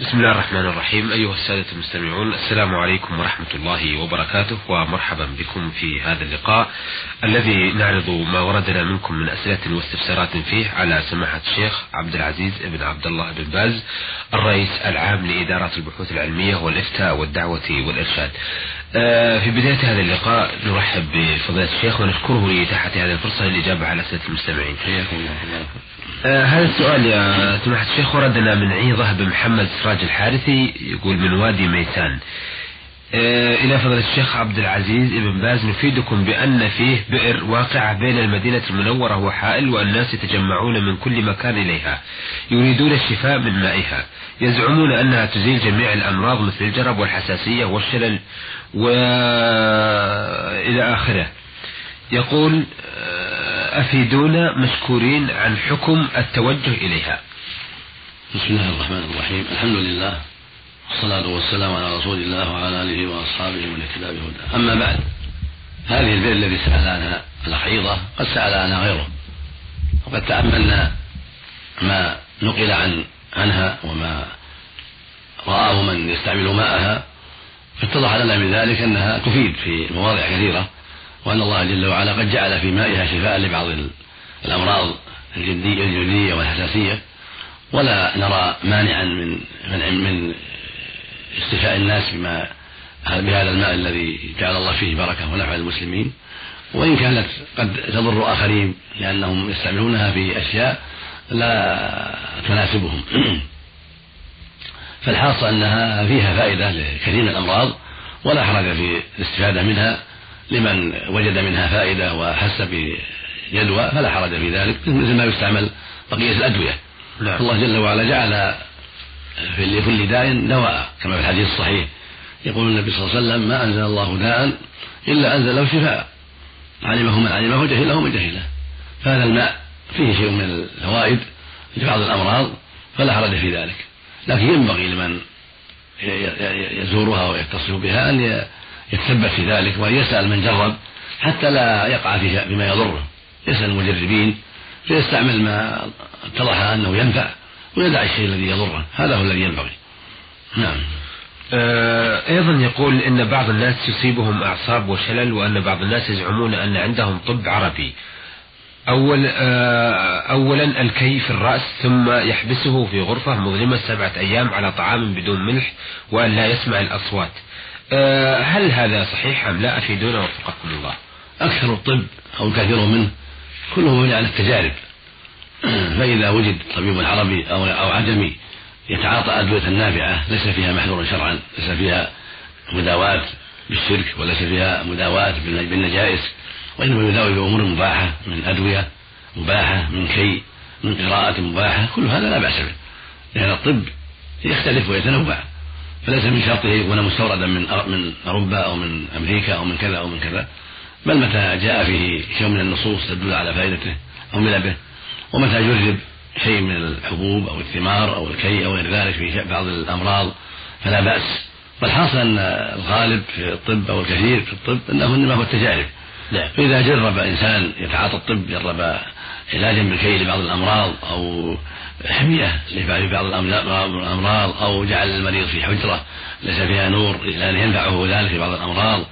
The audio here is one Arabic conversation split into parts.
بسم الله الرحمن الرحيم. أيها السادة المستمعون السلام عليكم ورحمة الله وبركاته ومرحبا بكم في هذا اللقاء الذي نعرض ما وردنا منكم من أسئلة واستفسارات فيه على سماحة الشيخ عبد العزيز بن عبد الله بن باز الرئيس العام لإدارة البحوث العلمية والإفتاء والدعوة والإرشاد. آه، في بداية هذا اللقاء نرحب بفضيلة الشيخ ونشكره لإتاحة هذه الفرصة للإجابة على أسئلة المستمعين. حياكم الله. هذا السؤال يا سماحة الشيخ وردنا من عيضة بن محمد سراج الحارثي يقول من وادي ميسان. آه إلى فضيلة الشيخ عبد العزيز بن باز نفيدكم بأن فيه بئر واقعة بين المدينة المنورة وحائل والناس يتجمعون من كل مكان إليها. يريدون الشفاء من مائها. يزعمون أنها تزيل جميع الأمراض مثل الجرب والحساسية والشلل وإلى آخره. يقول أفيدونا مشكورين عن حكم التوجه إليها. بسم الله الرحمن الرحيم. الحمد لله والصلاة والسلام على رسول الله وعلى آله وأصحابه ومن اهتدى بهداه أما بعد هذه البئر الذي سأل عنها الحيضة قد سأل عنها غيره. وقد تأملنا ما نقل عن عنها وما رآه من يستعمل ماءها. فاتضح لنا من ذلك أنها تفيد في مواضع كثيرة. وأن الله جل وعلا قد جعل في مائها شفاء لبعض الأمراض الجلدية والحساسية. ولا نرى مانعا من من من استشفاء الناس بما بهذا الماء الذي جعل الله فيه بركة ونفع للمسلمين. وإن كانت قد تضر آخرين لأنهم يستعملونها في أشياء لا تناسبهم. فالحاصل أنها فيها فائدة لكثير من الأمراض ولا حرج في الاستفادة منها. لمن وجد منها فائدة وحس بجدوى فلا حرج في ذلك مثل ما يستعمل بقية الأدوية. نعم. الله جل وعلا جعل في لكل داء دواء كما في الحديث الصحيح. يقول النبي صلى الله عليه وسلم ما أنزل الله داء إلا أنزل له شفاء. علمه من علمه وجهله من جهله. فهذا الماء فيه شيء من الفوائد لبعض الأمراض فلا حرج في ذلك. لكن ينبغي لمن يزورها ويتصل بها أن يتثبت في ذلك وأن يسأل من جرب حتى لا يقع فيما يضره يسأل المجربين فيستعمل ما اتضح أنه ينفع ويدع الشيء الذي يضره. هذا هو الذي ينبغي. نعم. آه، أيضا يقول أن بعض الناس يصيبهم أعصاب وشلل وأن بعض الناس يزعمون أن عندهم طب عربي. أول آه، أولا الكي في الرأس ثم يحبسه في غرفة مظلمة سبعة أيام على طعام بدون ملح وأن لا يسمع الأصوات. آه، هل هذا صحيح أم لا؟ أفيدونا وفقكم الله أكثر الطب أو كثير منه كله مبني على التجارب. فإذا وجد طبيب عربي أو أو عجمي يتعاطى أدوية نافعة ليس فيها محذور شرعا ليس فيها مداواة بالشرك وليس فيها مداواة بالنجائز وإنما يداوي بأمور مباحة من أدوية مباحة من كي من قراءة مباحة كل هذا لا بأس به. لأن الطب يختلف ويتنوع. فليس من شرطه يكون مستوردا من من أوروبا أو من أمريكا أو من كذا أو من كذا. بل متى جاء فيه شيء من النصوص تدل على فائدته أو به. ومتى جرب شيء من الحبوب أو الثمار أو الكي أو غير ذلك في بعض الأمراض فلا بأس. والحاصل أن الغالب في الطب أو الكثير في الطب أنه إنما هو التجارب. نعم. فإذا جرب إنسان يتعاطى الطب جرب علاجا بالكي لبعض الأمراض أو حمية لبعض الأمراض أو جعل المريض في حجرة ليس فيها نور لأنه ينفعه ذلك في بعض الأمراض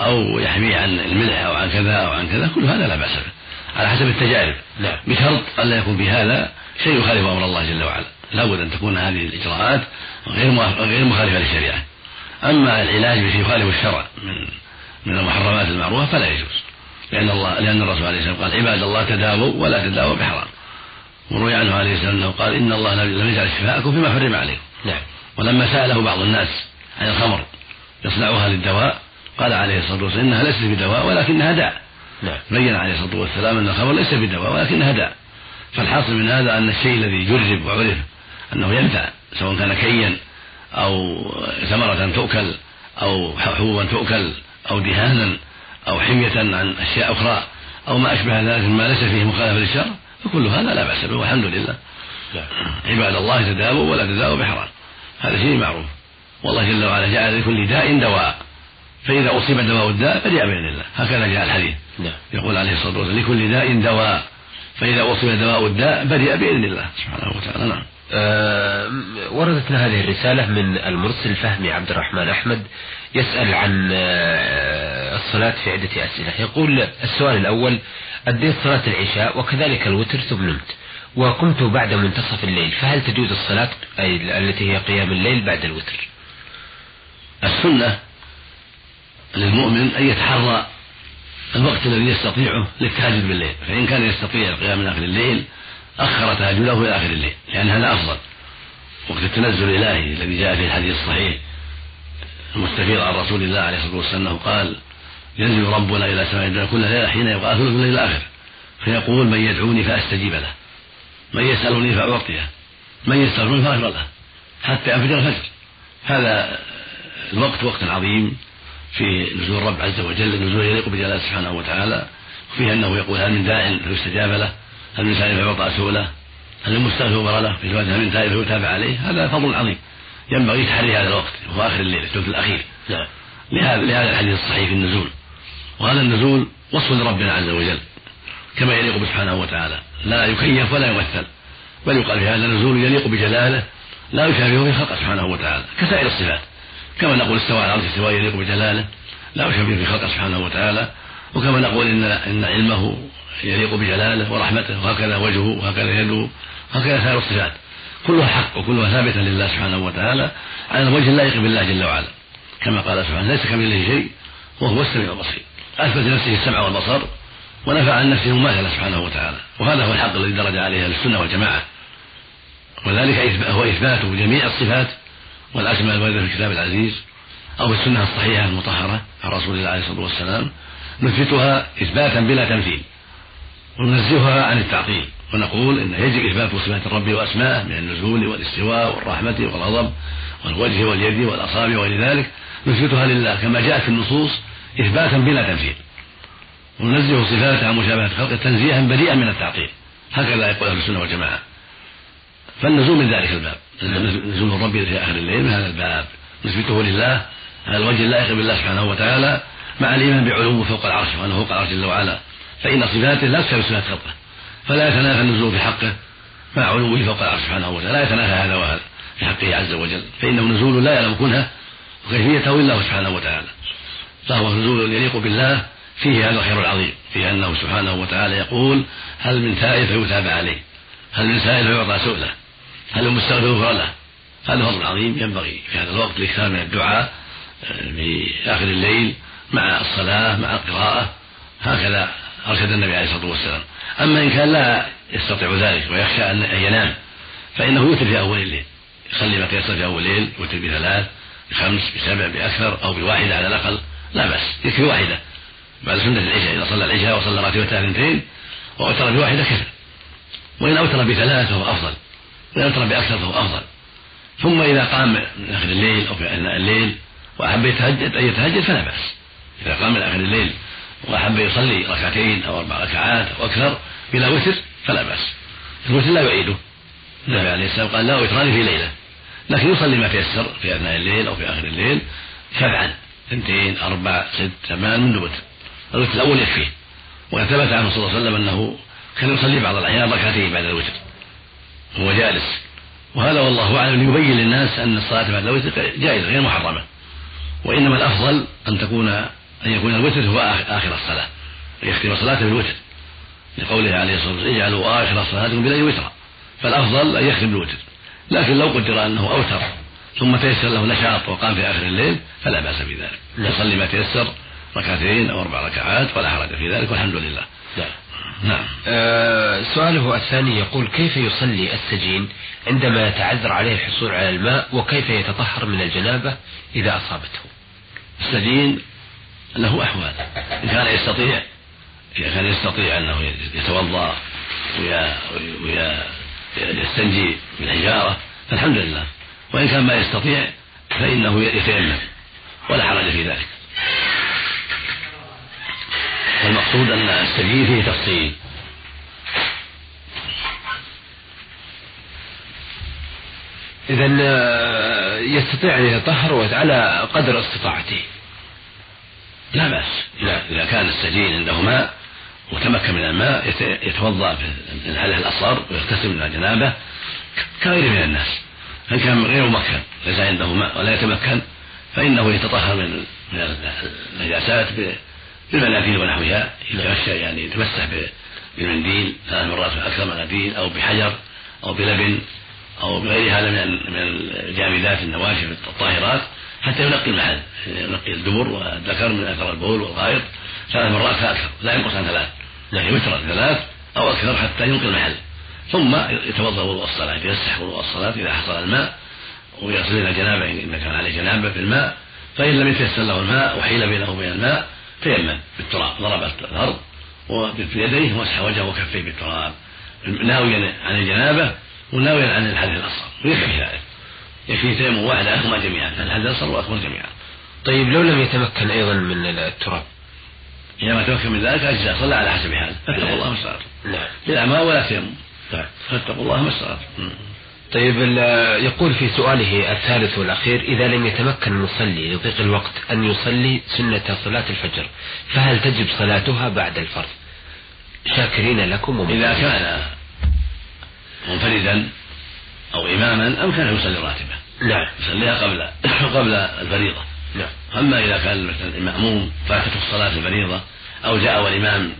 أو يحميه عن الملح أو عن كذا أو عن كذا كل هذا لا بأس به على حسب التجارب. نعم. بشرط ألا يكون في هذا شيء يخالف أمر الله جل وعلا. لابد أن تكون هذه الإجراءات غير غير مخالفة للشريعة. أما العلاج بشيء يخالف الشرع من من المحرمات المعروفة فلا يجوز. لأن الله لأن الرسول عليه والسلام قال عباد الله تداووا ولا تداووا بحرام. وروي عنه عليه السلام أنه قال إن الله لم يجعل شفاءكم فيما حرم عليكم. نعم. ولما سأله بعض الناس عن الخمر يصنعها للدواء قال عليه الصلاة والسلام إنها ليست بدواء ولكنها داء. نعم. بين عليه الصلاة والسلام أن الخمر ليس بدواء ولكنها داء. فالحاصل من هذا أن الشيء الذي جرب وعرف أنه ينفع سواء كان كيا أو ثمرة تؤكل أو حبوبا تؤكل أو دهانا أو حمية عن أشياء أخرى أو ما أشبه ذلك مما ليس فيه مخالفة للشرع فكل هذا لا بأس به والحمد لله. عباد الله تداووا ولا تداووا بحرام. هذا شيء معروف. والله جل وعلا جعل لكل داء دواء. فإذا أصيب دواء الداء بريء بإذن الله هكذا جاء الحديث. نعم. يقول عليه الصلاة والسلام لكل داء دواء. فإذا أصيب دواء الداء برئ بإذن الله. سبحانه وتعالى نعم. أه وردتنا هذه الرسالة من المرسل فهمي عبد الرحمن أحمد يسأل عن أه الصلاة في عدة أسئلة. يقول السؤال الأول أديت صلاة العشاء وكذلك الوتر ثم نمت وقمت بعد منتصف الليل فهل تجوز الصلاة أي التي هي قيام الليل بعد الوتر؟ السنة للمؤمن أن يتحرى الوقت الذي يستطيعه للتهجد بالليل فإن كان يستطيع القيام من آخر الليل أخر تهجده إلى آخر الليل لأن هذا أفضل. وقت التنزل الإلهي الذي جاء في الحديث الصحيح المستفيض عن رسول الله عليه الصلاة والسلام أنه قال ينزل ربنا إلى سماء الدنيا كل ليلة حين يبقى ثلث الليل الآخر. فيقول من يدعوني فأستجيب له. من يسألني فأعطيه. من يستغفرني فأغفر له. حتى ينفجر الفجر. هذا الوقت وقت عظيم في نزول الرب عز وجل نزول يليق بجلاله سبحانه وتعالى وفيه أنه يقول هل من داع فيستجاب له؟ هل من سائل فيعطى سؤله هل من مستغفر له؟ في هل من تائب فيتابع عليه؟ هذا فضل عظيم. ينبغي تحري هذا الوقت وهو آخر الليل الثلث الأخير. نعم. لهذا لهذا الحديث الصحيح في النزول. وهذا النزول وصف لربنا عز وجل كما يليق سبحانه وتعالى. لا يكيف ولا يمثل بل يقال في هذا النزول يليق بجلاله لا يشابهه في خلقه سبحانه وتعالى كسائر الصفات. كما نقول استوى على العرش استواء يليق بجلاله لا يشابهه في خلقه سبحانه وتعالى. وكما نقول ان إن علمه يليق بجلاله ورحمته وهكذا وجهه وهكذا يده وهكذا سائر الصفات. كلها حق وكلها ثابتة لله سبحانه وتعالى على الوجه اللائق بالله جل وعلا. كما قال سبحانه ليس كمثله شيء وهو السميع البصير. أثبت لنفسه السمع والبصر ونفع عن نفسه المماثله سبحانه وتعالى. وهذا هو الحق الذي درج عليه أهل السنة والجماعة. وذلك هو إثبات جميع الصفات والأسماء الواردة في الكتاب العزيز أو في السنة الصحيحة المطهرة عن رسول الله عليه الصلاة والسلام. نثبتها إثباتا بلا تمثيل وننزهها عن التعطيل. ونقول إن يجب إثبات صفات الرب وأسماءه من النزول والاستواء والرحمة والغضب والوجه واليد والأصابع وغير ذلك نثبتها لله كما جاءت في النصوص إثباتا بلا تمثيل وننزه صفاته عن مشابهة خلقه تنزيها بريئا من التعطيل هكذا يقول أهل السنة والجماعة. فالنزول من ذلك الباب. نزول الرب في آخر الليل من هذا الباب. نثبته لله على الوجه اللائق بالله سبحانه وتعالى مع الإيمان بعلوه فوق العرش وأنه فوق العرش جل وعلا. فإن صفاته لا تساوي صفات خلقه. فلا يتنافى النزول في حقه مع علوه فوق العرش سبحانه وتعالى. لا يتنافى هذا وهذا في حقه عز وجل. فإنه نزول لا يعلم كنهه وكيفيته إلا هو سبحانه وتعالى. فهو نزول يليق بالله فيه هذا الخير العظيم فيه أنه سبحانه وتعالى يقول هل من تائب فيتابع عليه هل من سائل فيعطى سؤله هل من مستغفر له؟ هذا فضل عظيم ينبغي في هذا الوقت الاكثار من الدعاء آه، في آخر الليل مع الصلاة مع القراءة هكذا أرشد النبي عليه الصلاة والسلام. أما إن كان لا يستطيع ذلك ويخشى أن ينام فإنه يوتر في أول الليل يصلي ما تيسر في أول الليل يوتر بثلاث بخمس بسبع بأكثر أو بواحده على الأقل. لا بأس يكفي واحدة. بعد سنة العشاء إذا صلى العشاء وصلى راتبتها اثنتين وأوتر بواحدة كفى وإن أوتر بثلاث فهو أفضل. وإن أوتر بأكثر فهو أفضل. ثم إذا قام من اخر الليل أو في أثناء الليل وأحب يتهجد أن يتهجد فلا بأس. إذا قام من اخر الليل وأحب يصلي ركعتين أو أربع ركعات أو أكثر بلا وتر فلا بأس. الوتر لا يعيده. النبي عليه السلام قال لا وتران في ليلة. لكن يصلي ما تيسر في أثناء الليل أو في آخر الليل سبعا اثنتين أربع ست ثمان من الوتر الوتر الأول يكفيه. وقد ثبت عنه صلى الله عليه وسلم أنه كان يصلي بعض الأحيان ركعتين بعد الوتر. وهو جالس. وهذا والله أعلم ليبين للناس أن الصلاة بعد الوتر جائزة غير محرمة. وإنما الأفضل أن تكون أن يكون الوتر هو آخر الصلاة. يختم صلاته بالوتر. لقوله عليه الصلاة والسلام اجعلوا آخر صلاتكم بالليل وترا. فالأفضل أن يختم بالوتر. لكن لو قدر أنه أوتر ثم تيسر له نشاط وقام في آخر الليل فلا بأس بذلك. يصلي ما تيسر ركعتين أو أربع ركعات ولا حرج في ذلك والحمد لله. نعم. نعم. آه سؤاله الثاني يقول كيف يصلي السجين عندما يتعذر عليه الحصول على الماء وكيف يتطهر من الجنابة إذا أصابته؟ السجين له أحوال. إن كان يستطيع إذا كان يستطيع أنه يتوضأ ويستنجي بالحجارة فالحمد لله. وإن كان ما يستطيع فإنه يتيمم ولا حرج في ذلك. والمقصود أن السبيل فيه تفصيل. إذا يستطيع أن يتطهر على قدر استطاعته. لا بأس. إذا كان السجين عنده ماء وتمكن من الماء يتوضأ في الحدث الأصغر ويغتسل من الجنابة كغيره من الناس. فإن كان غير ممكن؟ ليس عنده ماء ولا يتمكن؟ فإنه يتطهر من من النجاسات بالمناديل ونحوها. يتمشى يعني يتمسح بالمنديل ثلاث مرات أكثر مناديل أو بحجر أو بلبن أو بغير هذا من الجامدات النواشف الطاهرات حتى ينقي المحل. ينقي الدبر والذكر من أثر البول والغائط. ثلاث مرات فأكثر لا ينقص عن ثلاث. يعني وترا ثلاث أو أكثر حتى ينقي المحل. ثم يتوضأ وضوء الصلاة يتمسح وضوء الصلاة إذا حصل الماء ويصل إلى جنابة إذا كان عليه جنابة بالماء فإن لم يتيسر له الماء وحيل بينه وبين الماء تيمم بالتراب ضرب الأرض وبيديه ومسح وجهه وكفيه بالتراب ناويا عن الجنابة وناويا عن الحدث الأصغر. ويكفي ذلك. يكفي تيمم واحد عنهما جميعا الحدث الأصغر والأكبر جميعا. طيب لو لم يتمكن أيضا من التراب؟ إذا ما تمكن من ذلك أجزاء صلى على حسب حاله فاتقوا الله. ما استطعتم نعم بالأعمال ولا تيمم. نعم. فاتقوا الله ما استطعتم طيب يقول في سؤاله الثالث والأخير إذا لم يتمكن المصلي لضيق الوقت أن يصلي سنة صلاة الفجر فهل تجب صلاتها بعد الفرض؟ شاكرين لكم إذا كان منفردا أو إماما أمكن يصلي راتبة. نعم. يصليها قبل قبل الفريضة. نعم. أما إذا كان مثلا المأموم فاتته الصلاة الفريضة أو جاء والإمام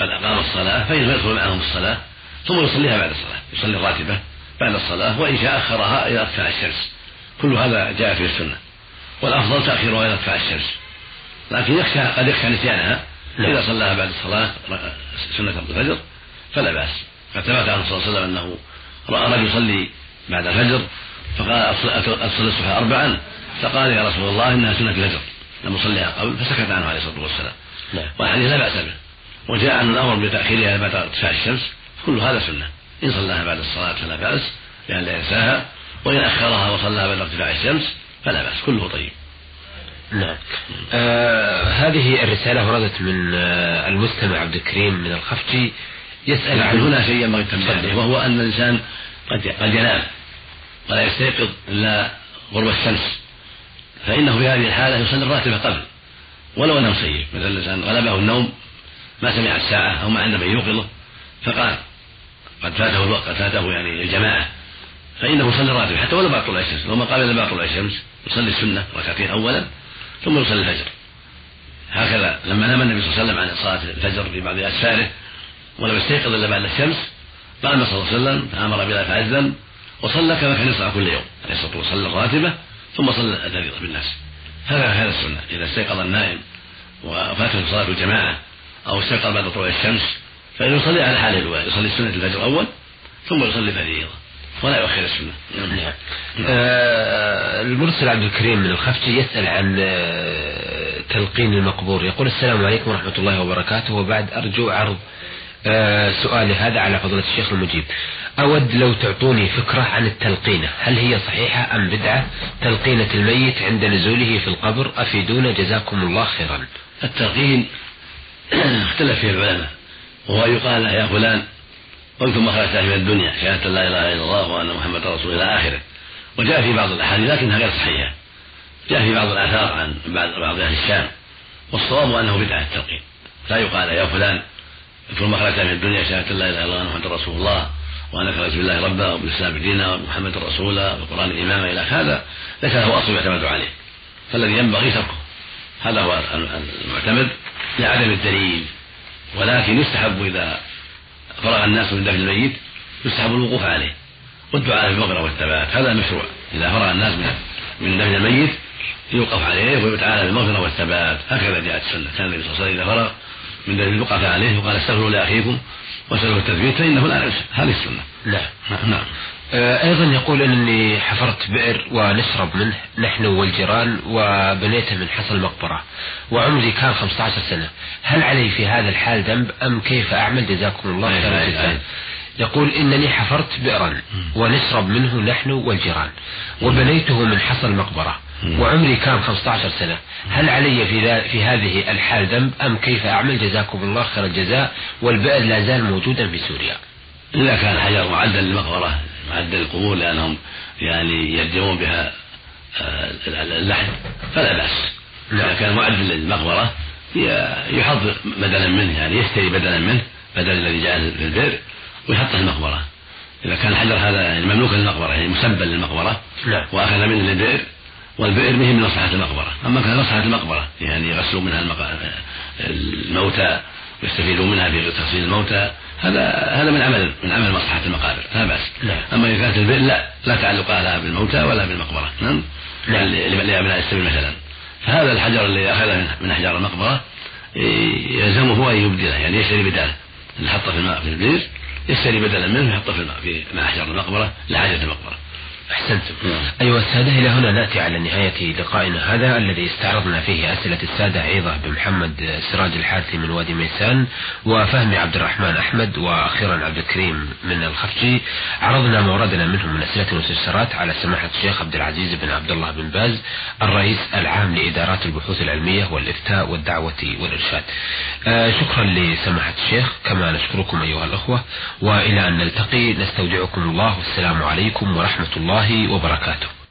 قد أقام الصلاة فإنه يدخل معهم الصلاة ثم يصليها بعد الصلاة. يصلي الراتبة بعد الصلاة وإن شاء أخرها إلى ارتفاع الشمس. كل هذا جاء في السنة. والأفضل تأخيرها إلى ارتفاع الشمس. لكن يخشى قد يخشى نسيانها. نعم. إذا صلاها بعد الصلاة سنة الفجر فلا بأس. قد ثبت عنه صلى الله عليه وسلم أنه رأى رجل يصلي بعد الفجر فقال أصلي الصبح أربعا فقال يا رسول الله إنها سنة الفجر. لم أصليها قبل فسكت عنه عليه الصلاة والسلام. نعم. والحديث لا بأس به. وجاء عن الأمر بتأخيرها بعد ارتفاع الشمس. كل هذا سنة. إن صلاها بعد الصلاة فلا بأس لأن لا ينساها. وإن أخرها وصلاها بعد ارتفاع الشمس فلا بأس كله طيب. نعم. آه هذه الرسالة وردت من آه المستمع عبد الكريم من الخفجي يسأل عن هنا شيء ينبغي التنبيه وهو أن الإنسان قد قد ينام ولا يستيقظ إلا غرب الشمس. فإنه في هذه الحالة يصلي الراتبة قبل ولو أنه سيء. مثلا الإنسان غلبه النوم ما سمع الساعة أو ما عنده من يوقظه فقال قد فاته الوقت قد فاته يعني الجماعة. فإنه يصلي الراتب حتى ولو بعد طلوع الشمس لو ما قام إلا بعد طلوع الشمس يصلي السنة ركعتين أولا ثم يصلي الفجر. هكذا لما نام النبي صلى الله عليه وسلم عن صلاة الفجر في بعض أسفاره ولم يستيقظ إلا بعد الشمس قام صلى الله عليه وسلم فأمر بلا فأذن وصلى كما كان يصنع كل يوم عليه الصلاة والسلام صلى الراتبة ثم صلى الفريضة بالناس هذا هذا السنة إذا استيقظ النائم وفاته صلاة الجماعة أو استيقظ بعد طلوع الشمس فإنه يصلي على حاله الأولى يصلي سنة الفجر أول ثم يصلي الفريضة ولا يؤخر السنة. نعم. آه المرسل عبد الكريم من الخفجي يسأل عن آه تلقين المقبور. يقول السلام عليكم ورحمة الله وبركاته. وبعد أرجو عرض آه سؤالي هذا على فضيلة الشيخ المجيب. أود لو تعطوني فكرة عن التلقينة هل هي صحيحة أم بدعة؟ تلقينة الميت عند نزوله في القبر أفيدونا جزاكم الله خيرا. التلقين اختلف فيه العلماء. وهو يقال يا فلان ما خرجت من الدنيا شهادة لا إله إلا الله وأن محمد رسول إلى آخره. وجاء في بعض الأحاديث لكنها غير صحيحة. جاء في بعض الآثار عن بعض أهل الشام والصواب أنه بدعة التلقين لا يقال يا فلان اذكر ما خرجت من الدنيا شهادة لا إله إلا الله وأن محمد رسول الله وانك رسول الله ربا وبالإسلام دينا ومحمد رسولا والقران إماما إلى هذا ليس له أصل يعتمد عليه. فالذي ينبغي تركه. هذا هو المعتمد لعدم الدليل. ولكن يستحب إذا فرغ الناس من دفن الميت يستحب الوقوف عليه والدعاء بالمغفرة والثبات. هذا مشروع. إذا فرغ الناس من من دفن الميت يوقف عليه ويتعالى بالمغفرة والثبات. هكذا جاءت السنة. كان النبي صلى الله عليه وسلم إذا فرغ من دفن يوقف عليه وقال استغفروا لأخيكم واسألوا التثبيت فإنه لا ينسى هذه السنة. نعم نعم. أيضا يقول أنني حفرت بئر ونشرب منه نحن والجيران وبنيته من حصى المقبرة وعمري كان 15 سنة. هل علي في هذا الحال ذنب أم كيف أعمل؟ جزاكم الله خيرا جزاء يقول إنني حفرت بئرا ونشرب منه نحن والجيران وبنيته من حصى المقبرة وعمري كان 15 سنة. هل علي في, في هذه الحال ذنب أم كيف أعمل؟ جزاكم الله خير الجزاء. والبئر لا زال موجودا في سوريا. إذا كان الحجر معدا للمقبرة معدا للقبور لأنهم يعني يرجمون بها آه، اللحم فلا بأس. إذا كان معدا للمقبرة يحط بدلا منه يعني يشتري بدلا منه بدل الذي جاء في البئر ويحطه المقبرة. إذا كان الحجر هذا يعني مملوكا للمقبرة يعني مسبا للمقبرة نعم. وأخذ منه للبئر والبئر به من مصلحة المقبرة. أما كان مصلحة المقبرة يعني يغسلوا منها الموتى ويستفيدوا منها في تغسيل الموتى هذا هذا من عمل من عمل مصلحة المقابر لا بأس. نعم. أما إذا كانت البئر لا. لا تعلق لها بالموتى ولا بالمقبرة. نعم. نعم. لأبناء السبيل مثلا. فهذا الحجر اللي أخذه من أحجار المقبرة يلزمه أن يبدله يعني يشتري بداله اللي حطه في الماء في البئر يشتري بدلا منه يحطه في الماء في ماء أحجار المقبرة لحاجة المقبرة. أحسنتم. نعم. أيها السادة إلى هنا نأتي على نهاية لقائنا هذا الذي استعرضنا فيه أسئلة السادة عيضة بن محمد سراج الحارثي من وادي ميسان وفهمي عبد الرحمن أحمد وأخيرا عبد الكريم من الخفجي. عرضنا ما وردنا منهم من أسئلة واستفسارات على سماحة الشيخ عبد العزيز بن عبد الله بن باز الرئيس العام لإدارات البحوث العلمية والإفتاء والدعوة والإرشاد. آه شكرا لسماحة الشيخ كما نشكركم أيها الأخوة وإلى أن نلتقي نستودعكم الله والسلام عليكم ورحمة الله وبركاته.